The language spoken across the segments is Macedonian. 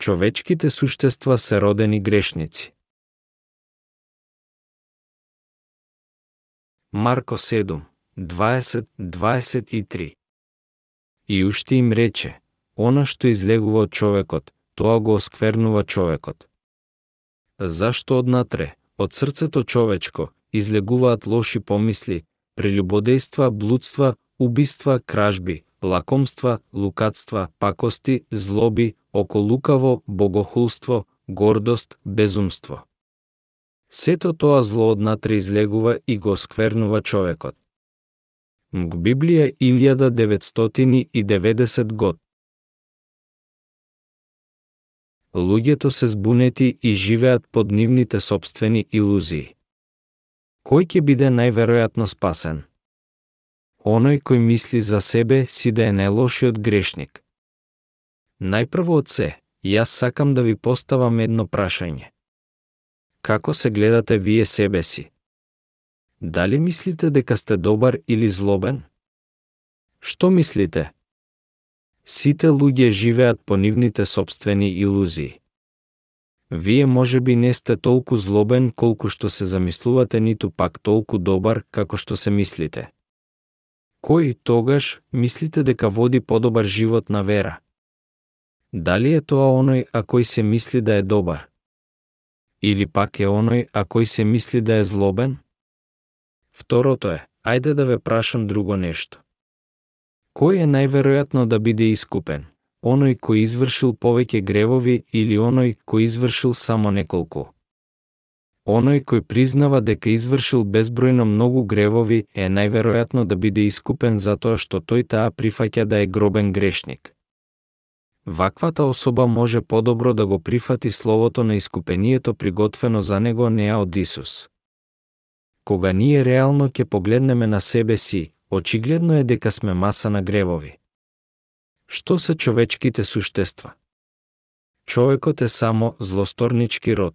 Човечките суштества се родени грешници. Марко 7, 20, 23 И уште им рече, она што излегува од човекот, тоа го осквернува човекот. Зашто однатре, од срцето човечко, излегуваат лоши помисли, прелюбодејства, блудства, убиства, кражби, лакомства, лукатства, пакости, злоби, околукаво, богохулство, гордост, безумство. Сето тоа зло однатре излегува и го сквернува човекот. Мг Библија 1990 год. Луѓето се збунети и живеат под нивните собствени илузии. Кој ќе биде најверојатно спасен? Оној кој мисли за себе си да е најлошиот грешник. Најпрво од се, јас сакам да ви поставам едно прашање. Како се гледате вие себе си? Дали мислите дека сте добар или злобен? Што мислите? Сите луѓе живеат по нивните собствени илузии. Вие може би не сте толку злобен колку што се замислувате, ниту пак толку добар како што се мислите. Кој тогаш мислите дека води подобар живот на вера? Дали е тоа оној а кој се мисли да е добар? Или пак е оној а кој се мисли да е злобен? Второто е, ајде да ве прашам друго нешто. Кој е најверојатно да биде искупен? Оној кој извршил повеќе гревови или оној кој извршил само неколку? Оној кој признава дека извршил безбројно многу гревови е најверојатно да биде искупен затоа што тој таа прифаќа да е гробен грешник. Ваквата особа може подобро да го прифати словото на искупението приготвено за него неа од Исус. Кога ние реално ќе погледнеме на себе си, очигледно е дека сме маса на гревови. Што се човечките суштества? Човекот е само злосторнички род.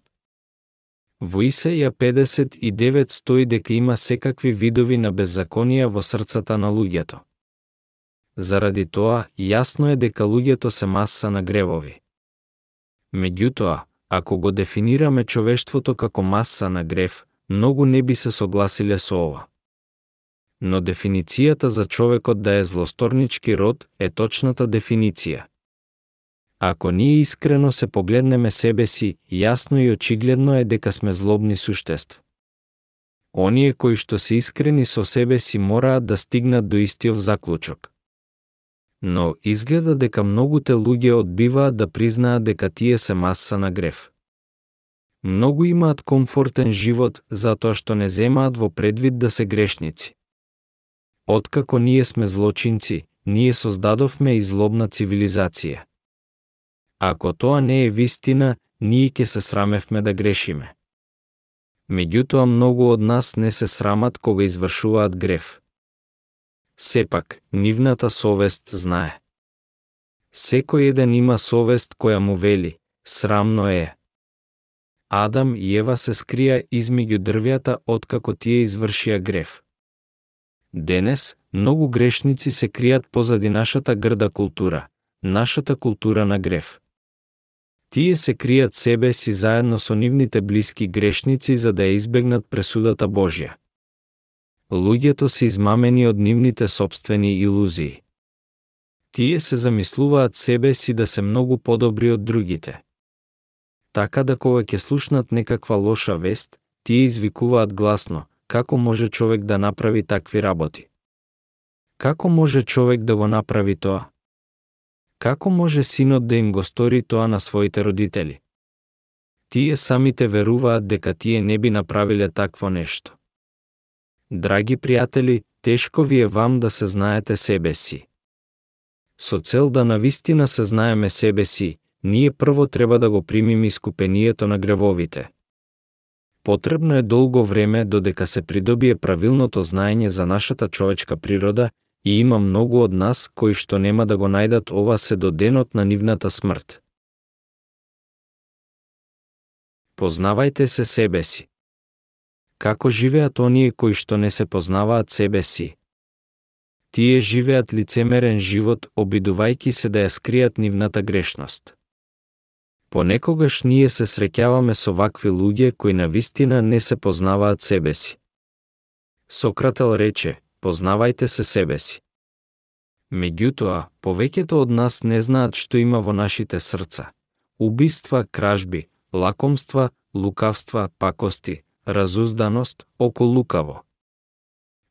Во Исеја 59 стои дека има секакви видови на беззаконија во срцата на луѓето. Заради тоа, јасно е дека луѓето се маса на гревови. Меѓутоа, ако го дефинираме човештвото како маса на грев, многу не би се согласиле со ова. Но дефиницијата за човекот да е злосторнички род е точната дефиниција. Ако ние искрено се погледнеме себе си, јасно и очигледно е дека сме злобни суштества. Оние кои што се искрени со себе си мораат да стигнат до истиот заклучок. Но изгледа дека многуте луѓе одбиваат да признаат дека тие се маса на грев. Многу имаат комфортен живот затоа што не земаат во предвид да се грешници. Откако ние сме злочинци, ние создадовме и злобна цивилизација. Ако тоа не е вистина, ние ќе се срамевме да грешиме. Меѓутоа многу од нас не се срамат кога извршуваат грев. Сепак, нивната совест знае. Секој еден има совест која му вели, срамно е, Адам и Ева се скрија измеѓу дрвјата откако тие извршија грев. Денес, многу грешници се кријат позади нашата грда култура, нашата култура на грев. Тие се кријат себе си заедно со нивните блиски грешници за да ја избегнат пресудата Божја. Луѓето се измамени од нивните собствени илузии. Тие се замислуваат себе си да се многу подобри од другите така да кога ќе слушнат некаква лоша вест, тие извикуваат гласно, како може човек да направи такви работи? Како може човек да го направи тоа? Како може синот да им го стори тоа на своите родители? Тие самите веруваат дека тие не би направиле такво нешто. Драги пријатели, тешко ви е вам да се знаете себе си. Со цел да навистина се знаеме себе си, ние прво треба да го примиме искупението на гревовите. Потребно е долго време додека се придобие правилното знаење за нашата човечка природа и има многу од нас кои што нема да го најдат ова се до денот на нивната смрт. Познавајте се себе си. Како живеат оние кои што не се познаваат себе си? Тие живеат лицемерен живот, обидувајќи се да ја скријат нивната грешност. Понекогаш ние се среќаваме со вакви луѓе кои на вистина не се познаваат себе си. Сократел рече, познавајте се себе си. Меѓутоа, повеќето од нас не знаат што има во нашите срца. Убиства, кражби, лакомства, лукавства, пакости, разузданост, околу лукаво.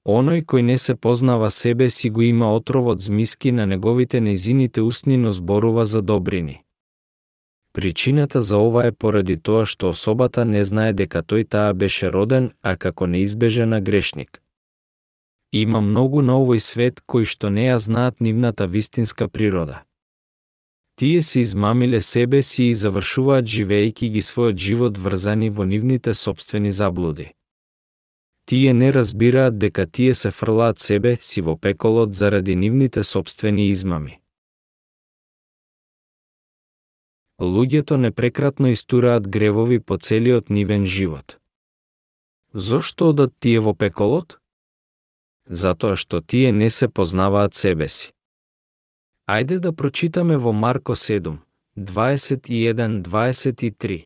Оној кој не се познава себе си го има отровот змиски на неговите незините устни, но зборува за добрини. Причината за ова е поради тоа што особата не знае дека тој таа беше роден, а како неизбежена грешник. Има многу на овој свет кои што не ја знаат нивната вистинска природа. Тие се измамиле себе си и завршуваат живејки ги својот живот врзани во нивните собствени заблуди. Тие не разбираат дека тие се фрлаат себе си во пеколот заради нивните собствени измами. Луѓето непрекратно истураат гревови по целиот нивен живот. Зошто одат тие во пеколот? Затоа што тие не се познаваат себе си. Ајде да прочитаме во Марко 7, 21-23.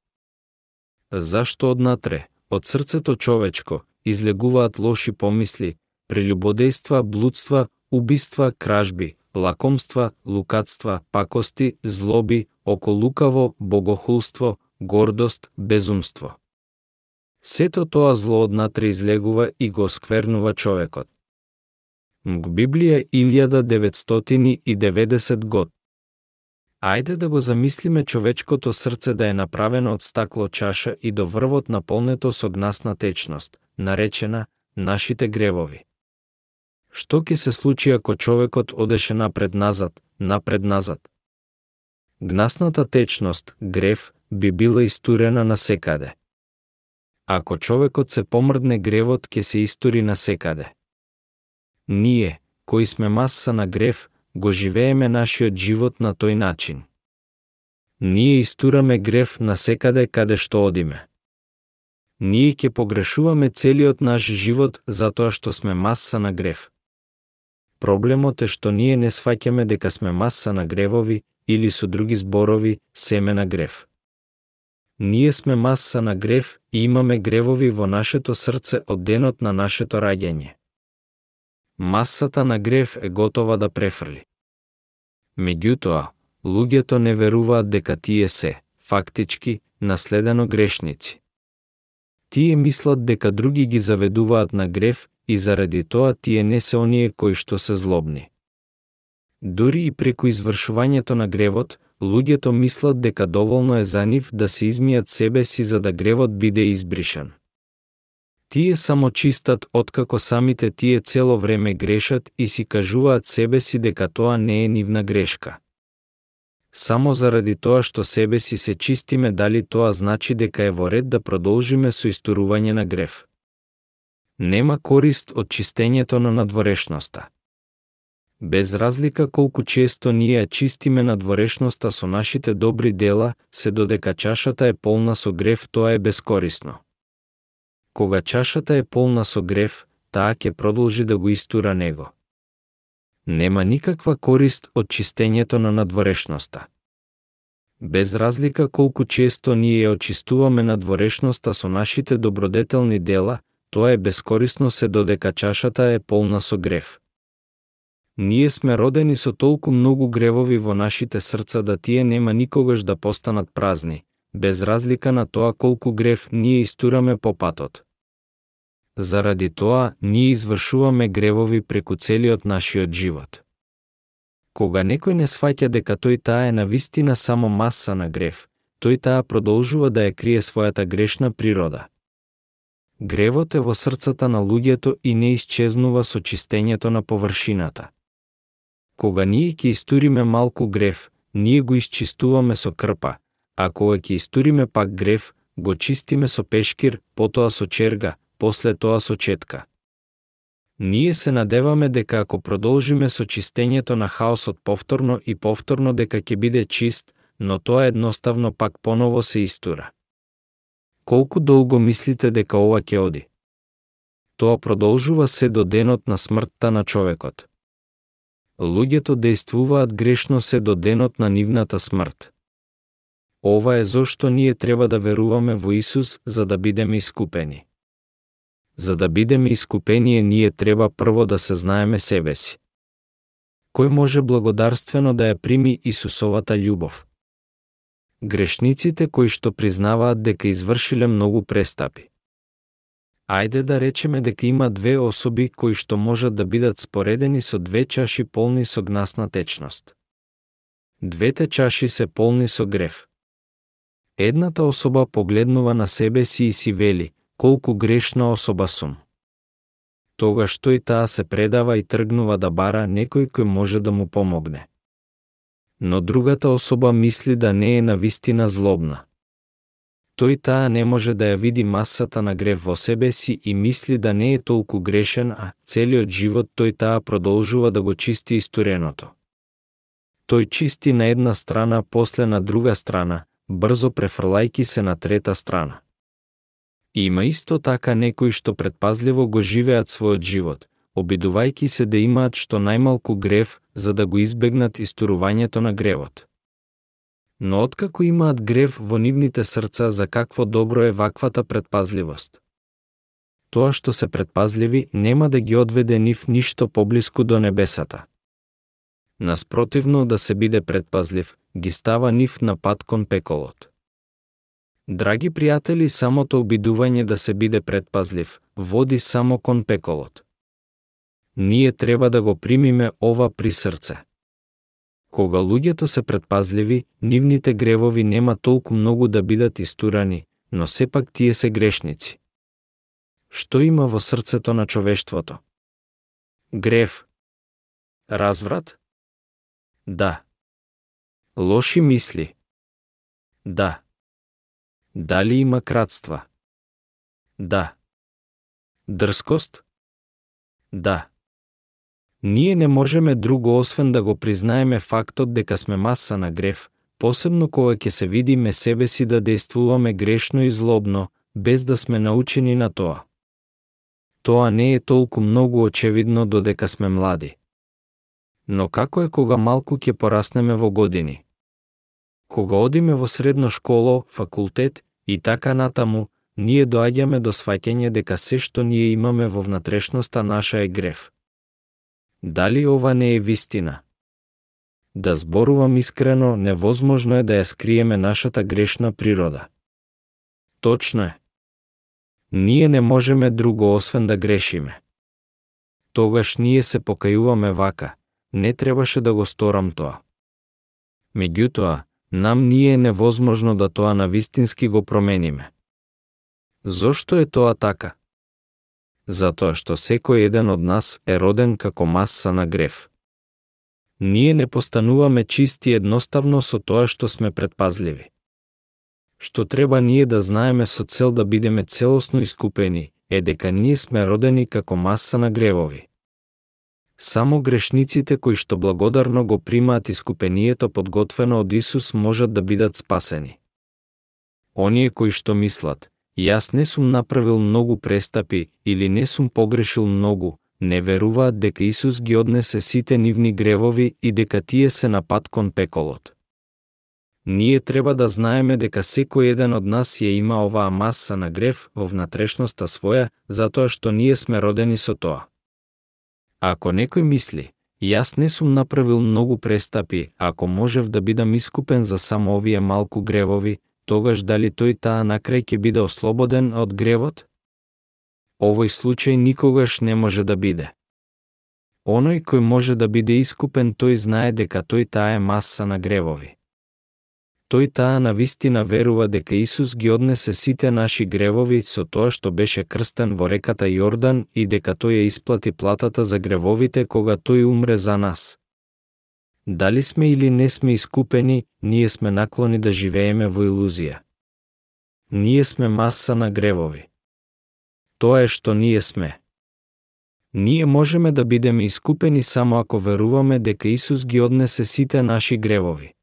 Зашто однатре, од срцето човечко, излегуваат лоши помисли, прелюбодејства, блудства, убиства, кражби, лакомства, лукатства, пакости, злоби, околукаво, богохулство, гордост, безумство. Сето тоа зло однатре излегува и го сквернува човекот. МГ Библија 1990 год. Ајде да го замислиме човечкото срце да е направено од стакло чаша и до врвот наполнето со гнасна течност, наречена нашите гревови. Што ќе се случи ако човекот одеше напред-назад, напред-назад? Гнасната течност, грев, би била истурена на секаде. Ако човекот се помрдне гревот ќе се истури на секаде. Ние, кои сме маса на грев, го живееме нашиот живот на тој начин. Ние истураме грев на секаде каде што одиме. Ние ќе погрешуваме целиот наш живот затоа што сме маса на грев. Проблемот е што ние не сваќаме дека сме маса на гревови или со други зборови семе на грев. Ние сме маса на грев и имаме гревови во нашето срце од денот на нашето раѓање масата на грев е готова да префрли. Меѓутоа, луѓето не веруваат дека тие се, фактички, наследено грешници. Тие мислат дека други ги заведуваат на грев и заради тоа тие не се оние кои што се злобни. Дури и преку извршувањето на гревот, луѓето мислат дека доволно е за нив да се измијат себе си за да гревот биде избришан. Тие само чистат откако самите тие цело време грешат и си кажуваат себе си дека тоа не е нивна грешка. Само заради тоа што себе си се чистиме дали тоа значи дека е во ред да продолжиме со исторување на грев. Нема корист од чистењето на надворешноста. Без разлика колку често ние чистиме надворешноста со нашите добри дела, се додека чашата е полна со грев, тоа е бескорисно. Кога чашата е полна со грев, таа ќе продолжи да го истура него. Нема никаква корист од чистењето на надворешноста. Без разлика колку често ние ја очистуваме надворешноста со нашите добродетелни дела, тоа е бескорисно се додека чашата е полна со грев. Ние сме родени со толку многу гревови во нашите срца да тие нема никогаш да постанат празни, без разлика на тоа колку грев ние истураме по патот. Заради тоа, ние извршуваме гревови преку целиот нашиот живот. Кога некој не сваќа дека тој таа е на вистина само маса на грев, тој таа продолжува да ја крие својата грешна природа. Гревот е во срцата на луѓето и не исчезнува со чистењето на површината. Кога ние ќе истуриме малку грев, ние го исчистуваме со крпа, а кога ќе истуриме пак грев, го чистиме со пешкир, потоа со черга, после тоа со четка. Ние се надеваме дека ако продолжиме со чистењето на хаосот повторно и повторно дека ќе биде чист, но тоа едноставно пак поново се истура. Колку долго мислите дека ова ќе оди? Тоа продолжува се до денот на смртта на човекот. Луѓето действуваат грешно се до денот на нивната смрт. Ова е зошто ние треба да веруваме во Исус за да бидеме искупени. За да бидеме искупени, ние треба прво да се знаеме себе си. Кој може благодарствено да ја прими Исусовата љубов? Грешниците кои што признаваат дека извршиле многу престапи. Ајде да речеме дека има две особи кои што можат да бидат споредени со две чаши полни со гнасна течност. Двете чаши се полни со грев. Едната особа погледнува на себе си и си вели, колку грешна особа сум. Тогаш тој таа се предава и тргнува да бара некој кој може да му помогне. Но другата особа мисли да не е навистина злобна. Тој таа не може да ја види масата на грев во себе си и мисли да не е толку грешен, а целиот живот тој таа продолжува да го чисти истуреното. Тој чисти на една страна, после на друга страна, брзо префрлајки се на трета страна. Има исто така некои што предпазливо го живеат својот живот, обидувајки се да имаат што најмалку грев, за да го избегнат истурувањето на гревот. Но откако имаат грев во нивните срца, за какво добро е ваквата предпазливост? Тоа што се предпазливи нема да ги одведе нив ништо поблиску до небесата. Наспротивно да се биде предпазлив, ги става нив на пат кон пеколот. Драги пријатели, самото обидување да се биде предпазлив, води само кон пеколот. Ние треба да го примиме ова при срце. Кога луѓето се предпазливи, нивните гревови нема толку многу да бидат истурани, но сепак тие се грешници. Што има во срцето на човештвото? Грев. Разврат? Да. Лоши мисли? Да. Дали има кратства? Да. Дрскост? Да. Ние не можеме друго освен да го признаеме фактот дека сме маса на грев, посебно кога ќе се видиме себе си да действуваме грешно и злобно, без да сме научени на тоа. Тоа не е толку многу очевидно додека сме млади. Но како е кога малку ќе пораснеме во години? Кога одиме во средно школо, факултет и така натаму, ние доаѓаме до сваќање дека се што ние имаме во внатрешноста наша е грев. Дали ова не е вистина? Да зборувам искрено, невозможно е да ја скриеме нашата грешна природа. Точно е. Ние не можеме друго освен да грешиме. Тогаш ние се покајуваме вака, не требаше да го сторам тоа. Меѓутоа, нам ние е невозможно да тоа навистински го промениме. Зошто е тоа така? Затоа што секој еден од нас е роден како маса на грев. Ние не постануваме чисти едноставно со тоа што сме предпазливи. Што треба ние да знаеме со цел да бидеме целосно искупени, е дека ние сме родени како маса на гревови. Само грешниците кои што благодарно го примаат искупението подготвено од Исус можат да бидат спасени. Оние кои што мислат, јас не сум направил многу престапи или не сум погрешил многу, не веруваат дека Исус ги однесе сите нивни гревови и дека тие се на пат кон пеколот. Ние треба да знаеме дека секој еден од нас ја има оваа маса на грев во внатрешноста своја, затоа што ние сме родени со тоа. Ако некој мисли, јас не сум направил многу престапи, ако можев да бидам искупен за само овие малку гревови, тогаш дали тој таа накрај ќе биде ослободен од гревот? Овој случај никогаш не може да биде. Оној кој може да биде искупен, тој знае дека тој таа е маса на гревови тој таа на вистина верува дека Исус ги однесе сите наши гревови со тоа што беше крстен во реката Јордан и дека тој ја исплати платата за гревовите кога тој умре за нас. Дали сме или не сме искупени, ние сме наклони да живееме во илузија. Ние сме маса на гревови. Тоа е што ние сме. Ние можеме да бидеме искупени само ако веруваме дека Исус ги однесе сите наши гревови.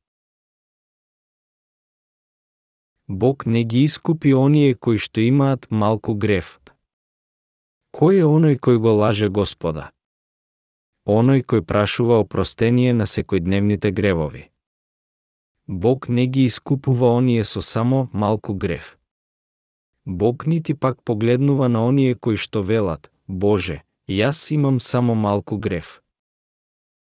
Бог не ги искупи оние кои што имаат малку грев. Кој е оној кој го лаже Господа? Оној кој прашува опростение на секојдневните гревови. Бог не ги искупува оние со само малку грев. Бог нити пак погледнува на оние кои што велат, Боже, јас имам само малку грев.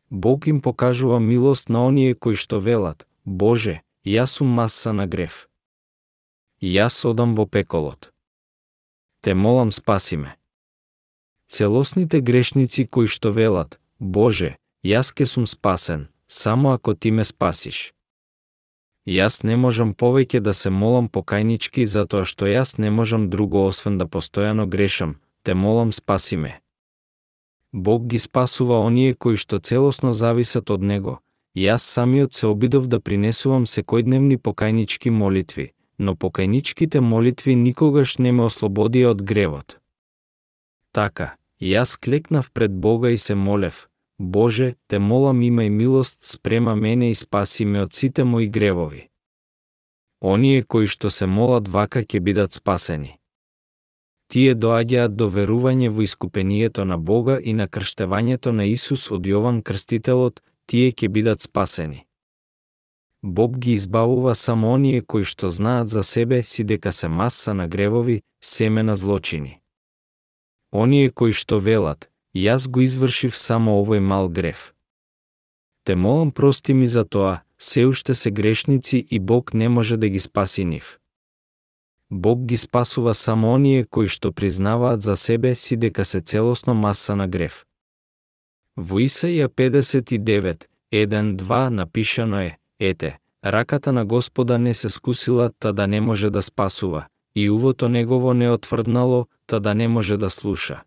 Бог им покажува милост на оние кои што велат, Боже, јас сум маса на грев. И Јас одам во пеколот. Те молам спаси ме. Целосните грешници кои што велат, Боже, јас ке сум спасен, само ако ти ме спасиш. Јас не можам повеќе да се молам покајнички затоа што јас не можам друго освен да постојано грешам, те молам спаси ме. Бог ги спасува оние кои што целосно зависат од Него. Јас самиот се обидов да принесувам секојдневни покајнички молитви, но покајничките молитви никогаш не ме ослободија од гревот. Така, јас клекнав пред Бога и се молев, Боже, те молам имај милост спрема мене и спаси ме од сите мои гревови. Оние кои што се молат вака ќе бидат спасени. Тие доаѓаат до верување во искупението на Бога и на крштевањето на Исус од Јован Крстителот, тие ќе бидат спасени. Бог ги избавува само оние кои што знаат за себе си дека се маса на гревови, семе на злочини. Оние кои што велат, јас го извршив само овој мал грев. Те молам прости ми за тоа, се уште се грешници и Бог не може да ги спаси нив. Бог ги спасува само оние кои што признаваат за себе си дека се целосно маса на грев. Во Исаија 59, 1-2 напишано е, ете, раката на Господа не се скусила, та да не може да спасува, и увото негово не отврднало, та да не може да слуша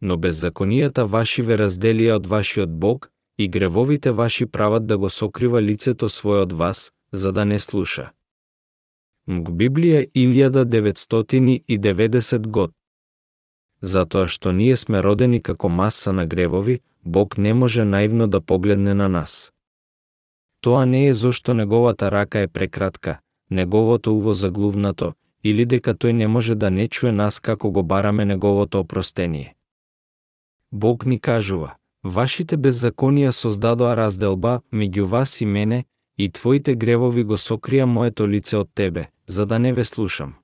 но беззаконијата ваши ве разделија од вашиот Бог и гревовите ваши прават да го сокрива лицето свое од вас, за да не слуша. Мг Библија 1990 год. Затоа што ние сме родени како маса на гревови, Бог не може наивно да погледне на нас. Тоа не е зошто неговата рака е прекратка, неговото уво заглувнато, или дека тој не може да не чуе нас како го бараме неговото опростение. Бог ни кажува, вашите беззаконија создадоа разделба меѓу вас и мене, и твоите гревови го сокрија моето лице од тебе, за да не ве слушам.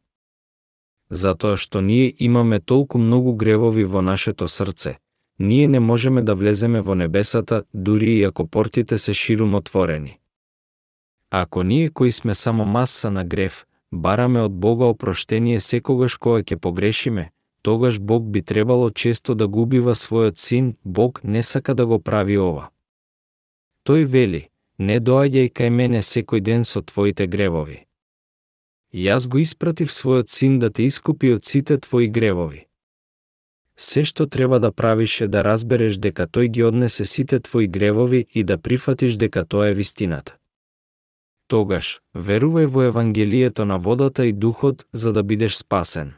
Затоа што ние имаме толку многу гревови во нашето срце, ние не можеме да влеземе во небесата, дури и ако портите се ширум отворени. Ако ние кои сме само маса на грев, бараме од Бога опроштение секогаш кога ќе погрешиме, тогаш Бог би требало често да губива својот син, Бог не сака да го прави ова. Тој вели, не доаѓај кај мене секој ден со твоите гревови. Јас го испратив својот син да те искупи од сите твои гревови. Се што треба да правиш е да разбереш дека тој ги однесе сите твои гревови и да прифатиш дека тоа е вистината. Тогаш, верувај во Евангелието на водата и духот за да бидеш спасен.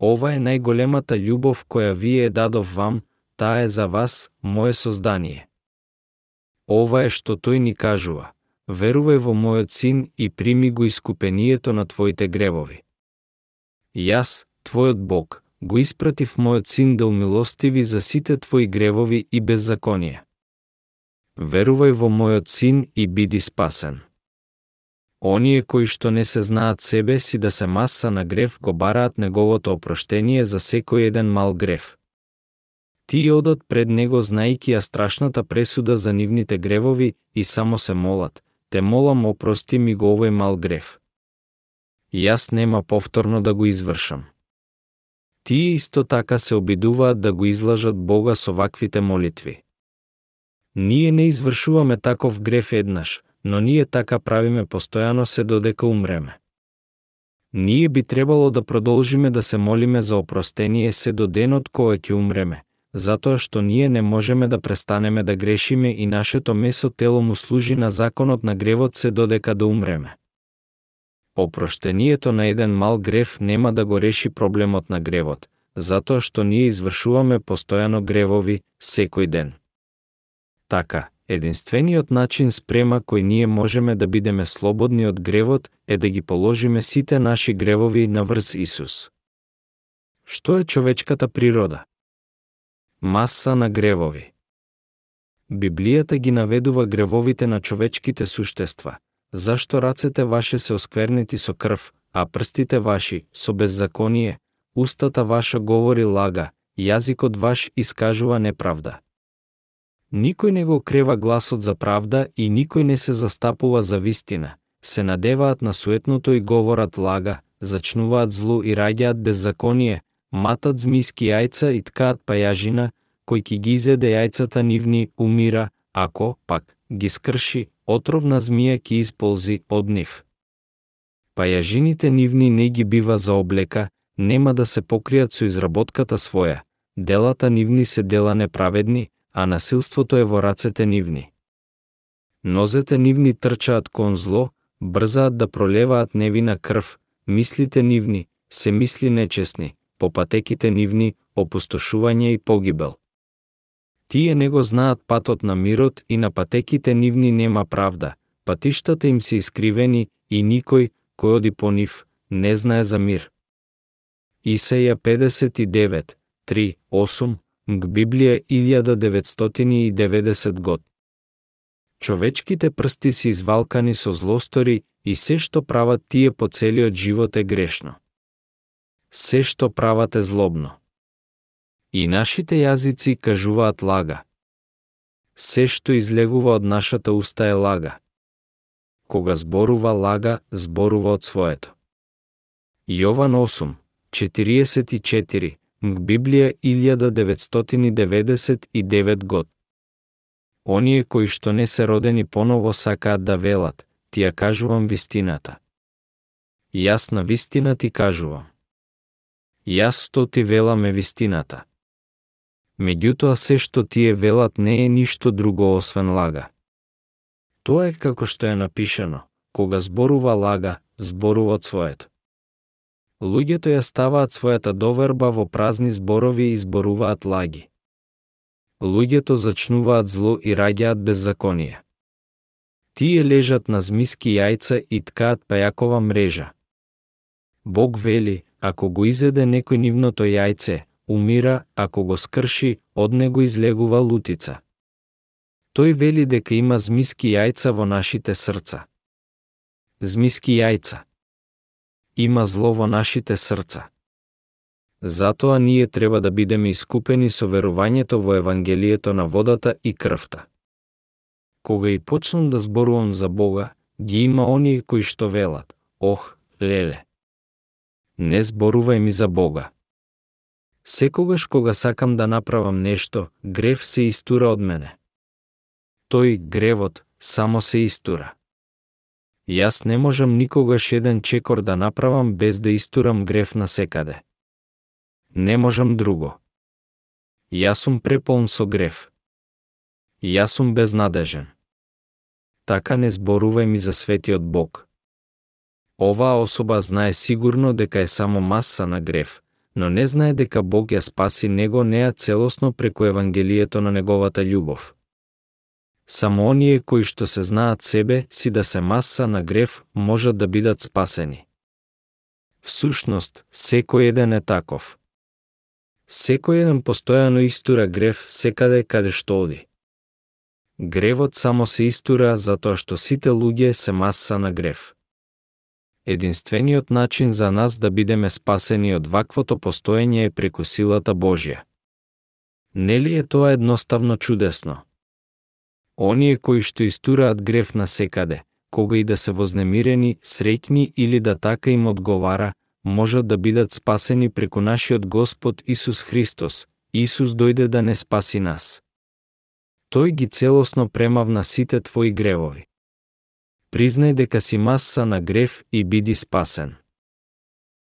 Ова е најголемата љубов која вие дадов вам, таа е за вас, мое создание. Ова е што тој ни кажува. Верувај во мојот син и прими го искупението на твоите гревови. Јас, твојот Бог, го испратив мојот син да умилостиви за сите твои гревови и беззаконија. Верувај во мојот син и биди спасен. Оние кои што не се знаат себе си да се маса на грев го бараат неговото опроштение за секој еден мал грев. Тие одат пред него знаеки ја страшната пресуда за нивните гревови и само се молат, те молам опрости ми го овој мал грев. Јас нема повторно да го извршам. Тие исто така се обидуваат да го излажат Бога со ваквите молитви. Ние не извршуваме таков греф еднаш, но ние така правиме постојано се додека умреме. Ние би требало да продолжиме да се молиме за опростение се до денот кога ќе умреме, затоа што ние не можеме да престанеме да грешиме и нашето месо тело му служи на законот на гревот се додека да умреме. Опроштението на еден мал грев нема да го реши проблемот на гревот, затоа што ние извршуваме постојано гревови секој ден. Така, Единствениот начин спрема кој ние можеме да бидеме слободни од гревот е да ги положиме сите наши гревови на врз Исус. Што е човечката природа? Маса на гревови. Библијата ги наведува гревовите на човечките суштества. Зашто рацете ваше се осквернети со крв, а прстите ваши со беззаконие, устата ваша говори лага, јазикот ваш искажува неправда. Никој не го крева гласот за правда и никој не се застапува за вистина, се надеваат на суетното и говорат лага, зачнуваат зло и раѓаат беззаконие, матат змиски јајца и ткаат пајажина, кој ки ги изеде јајцата нивни умира, ако, пак, ги скрши, отровна змија ќе исползи од нив. Пајажините нивни не ги бива за облека, нема да се покријат со изработката своја, делата нивни се дела неправедни, а насилството е во рацете нивни. Нозете нивни трчаат кон зло, брзаат да пролеваат невина крв, мислите нивни се мисли нечесни, по патеките нивни опустошување и погибел. Тие не го знаат патот на мирот и на патеките нивни нема правда, патиштата им се искривени и никој, кој оди по нив, не знае за мир. Исеја 59, 3, 8, г Библија 1990 год. Човечките прсти се извалкани со злостори и се што прават тие по целиот живот е грешно. Се што прават е злобно. И нашите јазици кажуваат лага. Се што излегува од нашата уста е лага. Кога зборува лага, зборува од своето. Јован 8, 44, Библија 1999 год. Оние кои што не се родени поново сакаат да велат, ти ја кажувам вистината. Јас на вистина ти кажувам. Јас што ти веламе вистината. Меѓутоа се што тие велат не е ништо друго освен лага. Тоа е како што е напишано, кога зборува лага, зборува своето. Луѓето ја ставаат својата доверба во празни зборови и зборуваат лаги. Луѓето зачнуваат зло и раѓаат беззаконие. Тие лежат на змиски јајца и ткаат пајакова мрежа. Бог вели, ако го изеде некој нивното јајце, умира, ако го скрши, од него излегува лутица. Тој вели дека има змиски јајца во нашите срца. Змиски јајца. Има зло во нашите срца. Затоа ние треба да бидеме искупени со верувањето во Евангелието на водата и крвта. Кога и почнам да зборувам за Бога, ги има оние кои што велат, ох, леле. Не зборувај ми за Бога. Секогаш кога сакам да направам нешто, грев се истура од мене. Тој гревот само се истура. Јас не можам никогаш еден чекор да направам без да истурам грев на секаде. Не можам друго. Јас сум преполн со грев. Јас сум безнадежен. Така не зборувај ми за светиот Бог. Оваа особа знае сигурно дека е само маса на грев, но не знае дека Бог ја спаси него неа целосно преку Евангелието на неговата љубов. Само оние кои што се знаат себе си да се маса на грев можат да бидат спасени. Всушност, секој еден е таков. Секој еден постојано истура грев секаде каде што оди. Гревот само се истура затоа што сите луѓе се маса на грев единствениот начин за нас да бидеме спасени од ваквото постоење е преку силата Божја. Нели е тоа едноставно чудесно? Оние кои што истураат греф на секаде, кога и да се вознемирени, среќни или да така им одговара, можат да бидат спасени преку нашиот Господ Исус Христос. Исус дојде да не спаси нас. Тој ги целосно премавна сите твои гревови признај дека си маса на грев и биди спасен.